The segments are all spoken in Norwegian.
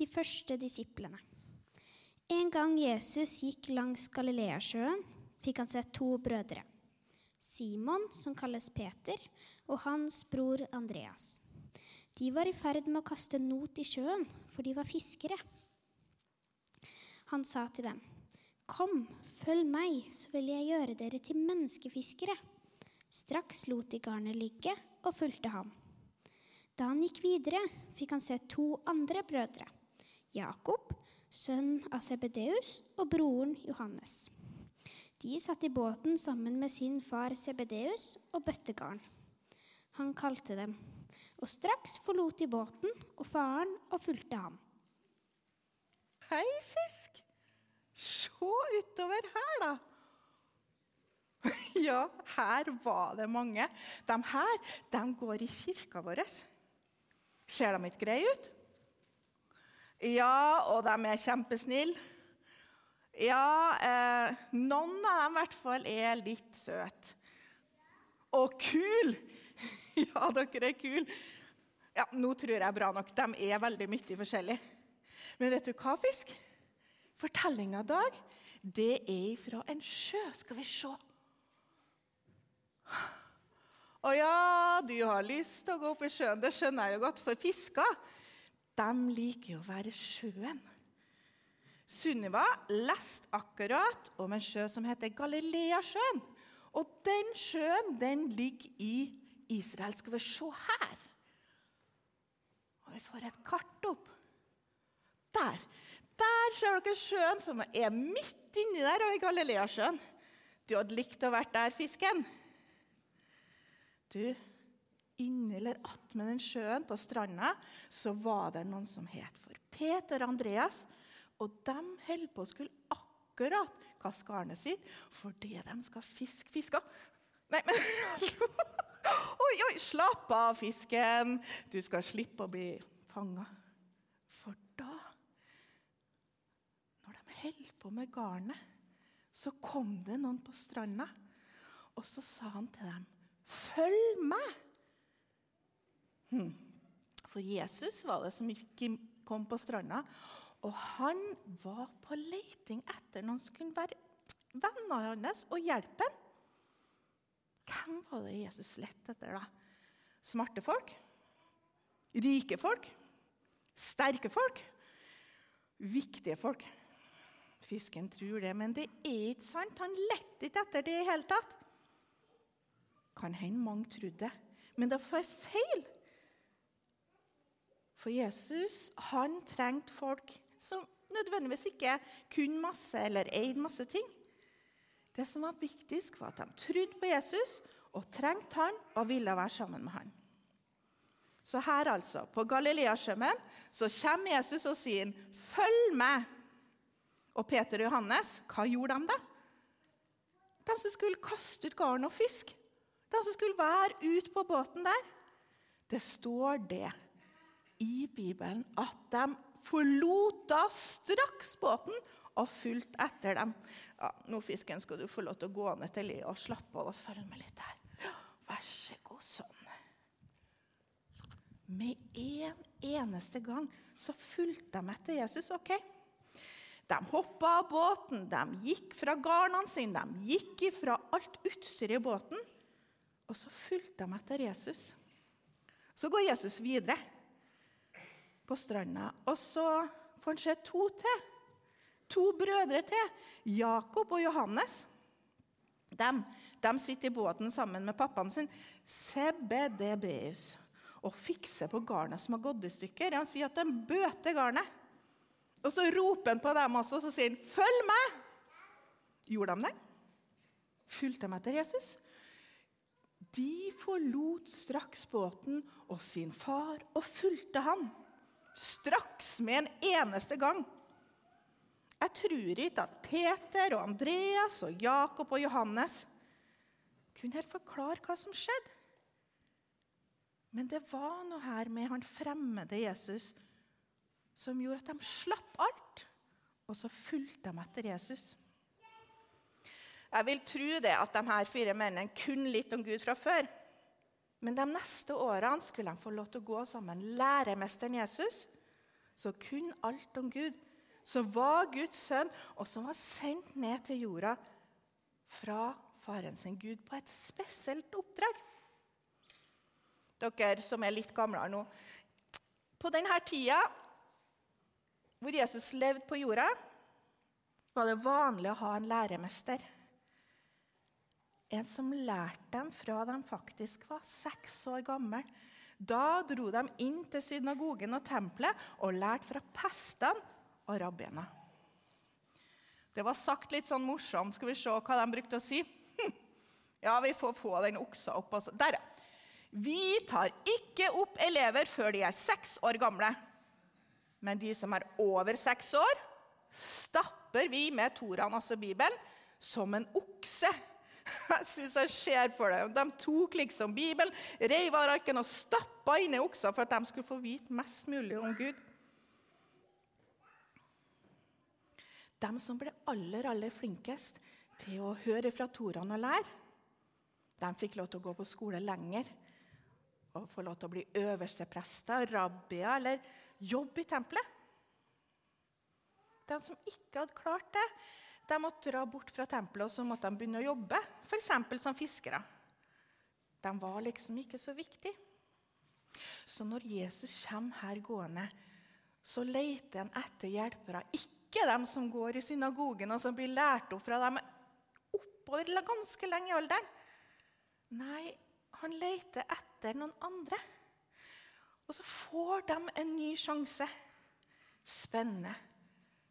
De første disiplene. En gang Jesus gikk langs Galileasjøen, fikk han se to brødre. Simon, som kalles Peter, og hans bror Andreas. De var i ferd med å kaste not i sjøen, for de var fiskere. Han sa til dem, Kom, følg meg, så vil jeg gjøre dere til menneskefiskere. Straks lot de garnet ligge og fulgte ham. Da han gikk videre, fikk han se to andre brødre. Jakob, sønn av Sebedeus, og broren Johannes. De satt i båten sammen med sin far Sebedeus og bøttegarn. Han kalte dem, og straks forlot de båten og faren og fulgte ham. Hei, fisk! Se utover her, da. Ja, her var det mange. De her de går i kirka vår. Ser de ikke greie ut? Ja, og de er kjempesnille. Ja, eh, noen av dem i hvert fall er litt søte. Og kul! Ja, dere er kule. Ja, nå tror jeg bra nok. De er veldig mye forskjellig. Men vet du hva, fisk? Fortellinga dag, det er fra en sjø. Skal vi se. Å ja, du har lyst til å gå opp i sjøen. Det skjønner jeg jo godt, for fisker de liker jo å være sjøen. Sunniva leste akkurat om en sjø som heter Galileasjøen. Og den sjøen den ligger i Israel. Skal vi se her. Og vi får et kart opp. Der. Der ser dere sjøen som er midt inni der, og i Galileasjøen. Du hadde likt å vært der, fisken. Du, inni eller attmed den sjøen, på stranda, så var det noen som het for Peter og Andreas. Og de holdt på å skulle akkurat kaste garnet sitt fordi de skal fiske fisker. Nei, men Oi, oi, slapp av, fisken. Du skal slippe å bli fanga. For da, når de holdt på med garnet, så kom det noen på stranda, og så sa han til dem, 'Følg meg!' For Jesus var det som ikke kom på stranda, og han var på leiting etter noen som kunne være vennene hans og hjelpe ham. Hvem var det Jesus lette etter, da? Smarte folk? Rike folk? Sterke folk? Viktige folk? Fisken tror det, men det er ikke sant. Han lette ikke etter det i hele tatt. Kan hende mange trodde det, men det var feil. For Jesus han trengte folk som nødvendigvis ikke kunne masse eller eide masse ting. Det som var viktigst, var at de trodde på Jesus og trengte han og ville være sammen med han. Så her, altså, på Galileasjømmen, så kommer Jesus og sier 'Følg meg'. Og Peter og Johannes, hva gjorde de da? De som skulle kaste ut garn og fisk. De som skulle være ute på båten der. Det står det i Bibelen at de forlot da straks båten og fulgte etter dem. Ja, nå, fisken, skal du få lov til å gå ned til Lia og slappe av og følge med litt her. Vær så god, sånn. Med en eneste gang så fulgte de etter Jesus. ok? De hoppa av båten, de gikk fra garnene sine, de gikk fra alt utstyret i båten. Og så fulgte de etter Jesus. Så går Jesus videre på stranda, og så får han se to til. To brødre til, Jakob og Johannes. De, de sitter i båten sammen med pappaen sin, Sebedebeus, og fikser på garnet som har gått i stykker. Han sier at de bøter garnet. Og så roper han på dem også, og så sier han, 'Følg meg!' Gjorde de det? Fulgte de etter Jesus? De forlot straks båten og sin far og fulgte han. Straks, med en eneste gang. Jeg tror ikke at Peter og Andreas og Jakob og Johannes kunne helt forklare hva som skjedde. Men det var noe her med han fremmede Jesus som gjorde at de slapp alt, og så fulgte de etter Jesus. Jeg vil tro det at de her fire mennene kunne litt om Gud fra før. Men de neste årene skulle de få lov til å gå sammen. Læremesteren Jesus som kunne alt om Gud, som var Guds sønn, og som var sendt ned til jorda fra faren sin Gud på et spesielt oppdrag. Dere som er litt gamlere nå. På denne tida hvor Jesus levde på jorda, var det vanlig å ha en læremester. En som lærte dem fra de faktisk var seks år gamle. Da dro de inn til synagogen og tempelet og lærte fra pestene og rabbiene. Det var sagt litt sånn morsomt. Skal vi se hva de brukte å si? Ja, vi får få den oksa opp. Også. Der, ja. Vi tar ikke opp elever før de er seks år gamle. Men de som er over seks år, stapper vi med Toraen, altså Bibelen, som en okse. Jeg syns jeg ser for det. De tok liksom Bibelen, reiv av arken og stappa inn i oksa for at de skulle få vite mest mulig om Gud. De som ble aller, aller flinkest til å høre fra Toraen og lære, de fikk lov til å gå på skole lenger og få lov til å bli øversteprester, rabbier eller jobbe i tempelet. De som ikke hadde klart det, de måtte dra bort fra tempelet og så måtte de begynne å jobbe, f.eks. som fiskere. De var liksom ikke så viktige. Så når Jesus kommer her gående, så leter han etter hjelpere. Ikke dem som går i synagogen og som blir lært opp fra dem oppover ganske lenge i alderen. Nei, han leter etter noen andre. Og så får de en ny sjanse. Spennende.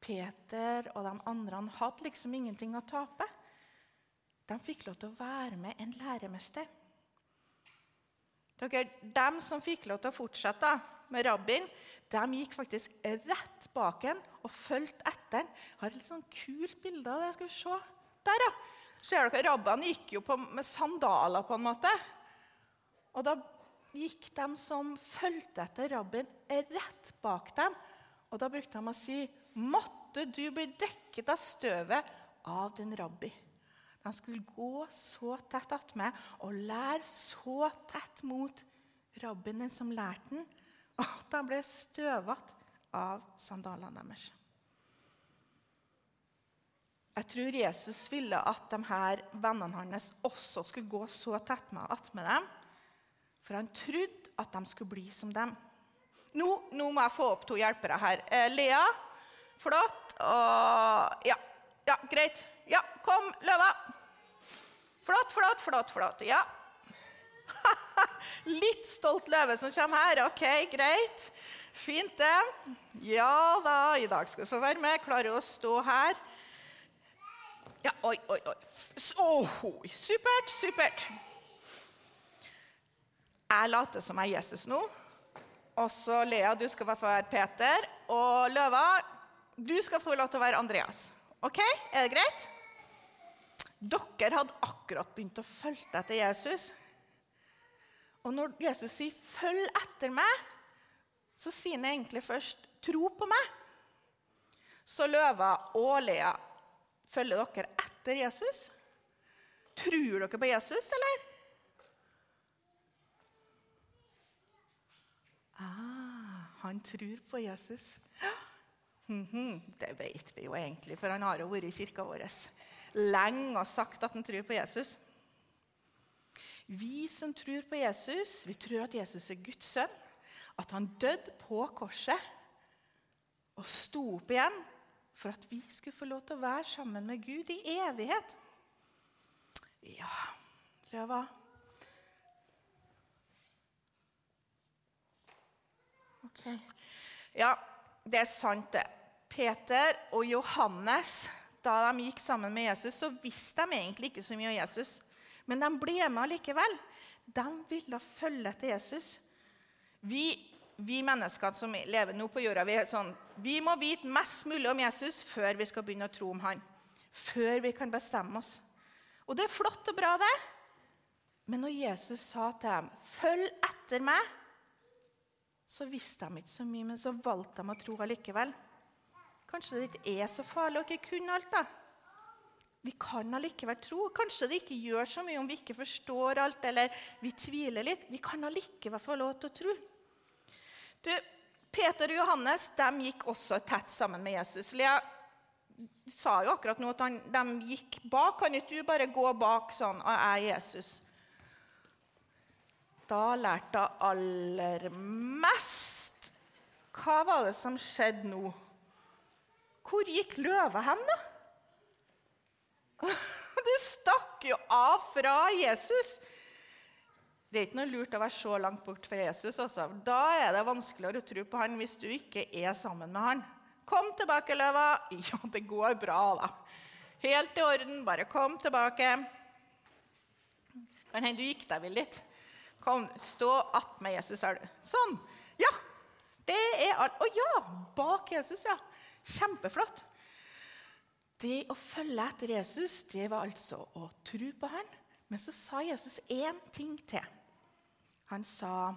Peter og de andre hadde liksom ingenting å tape. De fikk lov til å være med en læremester. Dere, De som fikk lov til å fortsette med rabbien, de gikk faktisk rett bak en og fulgte etter. Jeg har et litt sånn kult bilde av det. Skal vi se. Der, ja. Ser dere, Rabbene gikk jo på, med sandaler, på en måte. Og da gikk de som fulgte etter rabbien, rett bak dem. Og da brukte de å si, 'Måtte du bli dekket av støvet av din rabbi'. De skulle gå så tett attmed og lære så tett mot rabbien som lærte den, at de ble støvete av sandalene deres. Jeg tror Jesus ville at de her vennene hans også skulle gå så tett med attmed dem, for han trodde at de skulle bli som dem. Nå, nå må jeg få opp to hjelpere her. Eh, Lea, flott. Og ja, ja, greit. Ja, kom, Løva. Flott, flott, flott. flott. Ja. Litt stolt løve som kommer her. Ok, greit. Fint, det. Ja da, i dag skal du få være med. Klarer å stå her. Ja, oi, oi, oi. Oh, supert, supert. Jeg later som jeg er Jesus nå. Og så Lea, du skal få være Peter. Og Løva, du skal få lov til å være Andreas. Ok? Er det greit? Dere hadde akkurat begynt å følge etter Jesus. Og når Jesus sier 'følg etter meg', så sier han egentlig først 'tro på meg'. Så Løva og Lea, følger dere etter Jesus? Tror dere på Jesus, eller? Ah, han tror på Jesus. Det vet vi jo egentlig, for han har jo vært i kirka vår lenge og sagt at han tror på Jesus. Vi som tror på Jesus, vi tror at Jesus er Guds sønn, at han døde på korset og sto opp igjen for at vi skulle få lov til å være sammen med Gud i evighet. Ja, Røva Ok. Ja, det er sant, det. Peter og Johannes, da de gikk sammen med Jesus, så visste de egentlig ikke så mye om Jesus. Men de ble med allikevel. De ville følge etter Jesus. Vi, vi mennesker som lever nå på jorda, vi, sånn, vi må vite mest mulig om Jesus før vi skal begynne å tro om han. Før vi kan bestemme oss. Og det er flott og bra, det. Men når Jesus sa til dem, 'Følg etter meg', så visste de ikke så mye, men så valgte de å tro allikevel. Kanskje det ikke er så farlig å ikke kunne alt, da. Vi kan allikevel tro. Kanskje det ikke gjør så mye om vi ikke forstår alt eller vi tviler litt. Vi kan allikevel få lov til å tro. Du, Peter og Johannes de gikk også tett sammen med Jesus. Lea sa jo akkurat nå at han, de gikk bak. Kan ikke du bare gå bak sånn og jeg er Jesus? Da lærte hun aller mest. Hva var det som skjedde nå? Hvor gikk løva hen, da? Du stakk jo av fra Jesus. Det er ikke noe lurt å være så langt bort fra Jesus. Også. Altså. Da er det vanskeligere å tro på han hvis du ikke er sammen med han. Kom tilbake, løva. Ja, det går bra, da. Helt i orden. Bare kom tilbake. Kan hende du gikk deg vel litt. Kom, stå attmed Jesus, er du. Sånn. Ja. Det er alt. Å ja! Bak Jesus, ja. Kjempeflott. Det å følge etter Jesus det var altså å tro på han. Men så sa Jesus én ting til. Han sa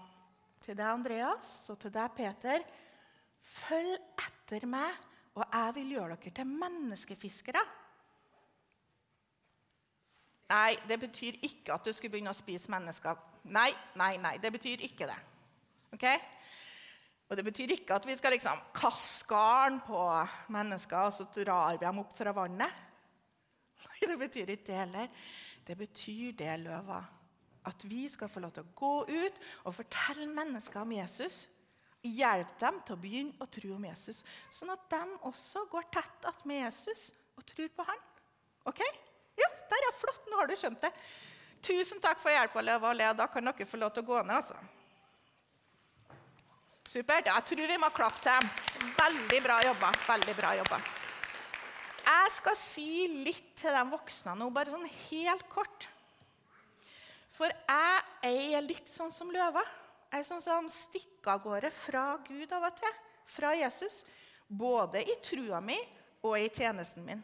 til deg, Andreas, og til deg, Peter, følg etter meg, og jeg vil gjøre dere til menneskefiskere. Nei, det betyr ikke at du skulle begynne å spise mennesker. Nei, nei, nei, det betyr ikke det. Ok? Og Det betyr ikke at vi skal liksom kaste garn på mennesker og så drar vi dem opp fra vannet. Det betyr ikke det heller. Det betyr det, løva, at vi skal få lov til å gå ut og fortelle mennesker om Jesus. Hjelpe dem til å begynne å tro om Jesus, sånn at de også går tett med Jesus og tror på han. Ok? Ja, der er flott. Nå har du skjønt det. Tusen takk for hjelpa, Løva og Le. Da kan dere få lov til å gå ned. altså. Supert. Jeg tror vi må klappe til dem. Veldig bra jobba. Veldig bra jobba. Jeg skal si litt til de voksne nå, bare sånn helt kort. For jeg er litt sånn som løva. Jeg er sånn som stikker av gårde fra Gud av og til. Fra Jesus. Både i trua mi og i tjenesten min.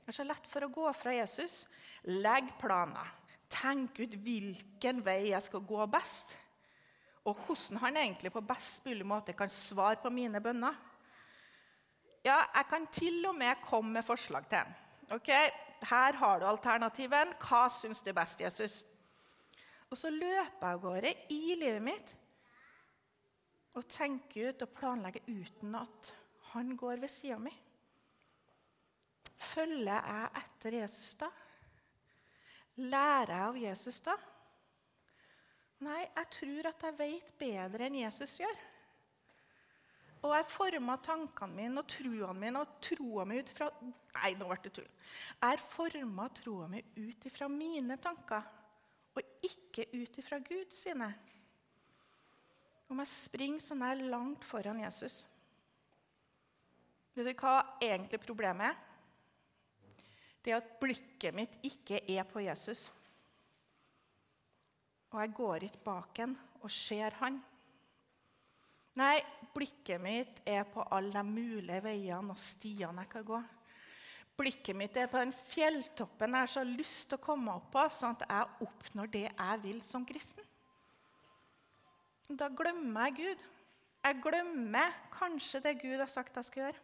Det er så lett for å gå fra Jesus. Legg planer. Tenk ut hvilken vei jeg skal gå best og hvordan han egentlig på best mulig måte kan svare på mine bønner. Ja, jeg kan til og med komme med forslag til ham. Ok, Her har du alternativen. Hva syns du er best, Jesus? Og så løper jeg av gårde i livet mitt og tenker ut og planlegger uten at han går ved sida mi. Følger jeg etter Jesus da? Lærer jeg av Jesus da? Jeg tror at jeg vet bedre enn Jesus gjør. Og jeg forma tankene mine og troene mine og troa mi ut fra Nei, nå ble det tull. Jeg forma troa mi ut ifra mine tanker, og ikke ut ifra Gud sine. Om jeg springer sånn her langt foran Jesus. Vet du hva egentlig problemet er? Det er at blikket mitt ikke er på Jesus og jeg går ikke bak han og ser han. Nei, blikket mitt er på alle de mulige veiene og stiene jeg kan gå. Blikket mitt er på den fjelltoppen jeg har så lyst til å komme opp på, sånn at jeg oppnår det jeg vil som kristen. Da glemmer jeg Gud. Jeg glemmer kanskje det Gud har sagt jeg skal gjøre.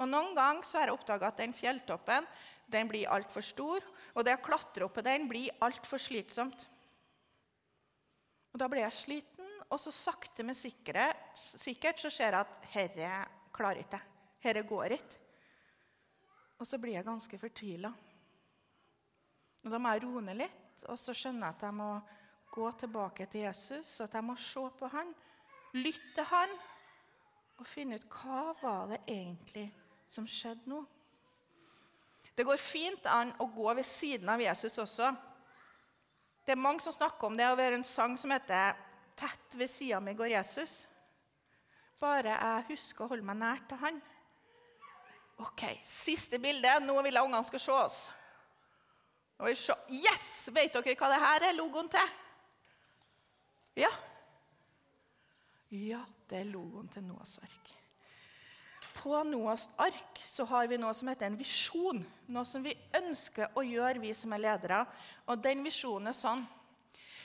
Og Noen ganger så har jeg oppdaga at den fjelltoppen den blir altfor stor, og det å klatre opp på den blir altfor slitsomt. Og Da blir jeg sliten, og så sakte, men sikkert, sikkert så ser jeg at herre klarer ikke. Herre går ikke. Og så blir jeg ganske fortvila. Da må jeg roe ned litt, og så skjønner jeg at jeg må gå tilbake til Jesus, og at jeg må se på han, lytte til han, og finne ut hva var det egentlig som skjedde nå. Det går fint an å gå ved siden av Jesus også. Det er mange som snakker om det å har en sang som heter 'Tett ved sida mi går Jesus'. Bare jeg husker å holde meg nær til han. Ok, Siste bilde. Nå vil jeg ungene skal se oss. Yes! Vet dere hva det her er logoen til? Ja. Ja, det er logoen til Noas ark på Noas ark så har vi noe som heter en visjon. Noe som vi ønsker å gjøre, vi som er ledere. Og den visjonen er sånn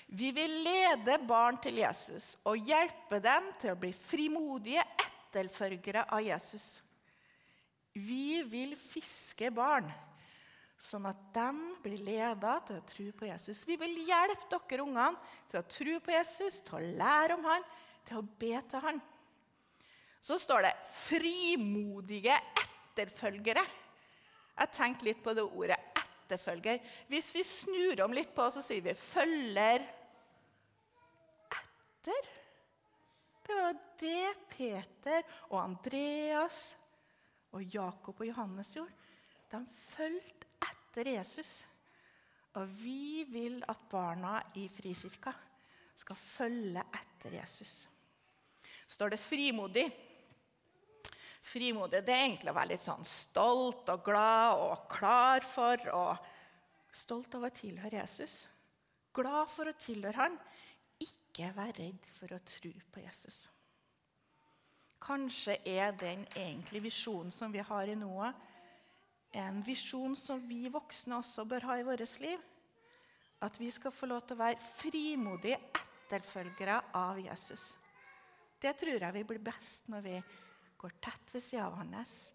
Vi vil lede barn til Jesus og hjelpe dem til å bli frimodige etterfølgere av Jesus. Vi vil fiske barn, sånn at de blir leda til å tro på Jesus. Vi vil hjelpe dere ungene til å tro på Jesus, til å lære om han, til å be til han. Så står det 'frimodige etterfølgere'. Jeg tenkte litt på det ordet 'etterfølger'. Hvis vi snur om litt på, så sier vi 'følger etter'. Det var det Peter og Andreas og Jakob og Johannes gjorde. De fulgte etter Jesus. Og vi vil at barna i Frikirka skal følge etter Jesus. Står det frimodig? Frimodig det er egentlig å være litt sånn stolt og glad og klar for og Stolt av å tilhøre Jesus. Glad for å tilhøre han. Ikke være redd for å tro på Jesus. Kanskje er den egentlig visjonen som vi har i Noah, en visjon som vi voksne også bør ha i vårt liv. At vi skal få lov til å være frimodige etterfølgere av Jesus. Det tror jeg vi blir best når vi går tett ved sida av hans,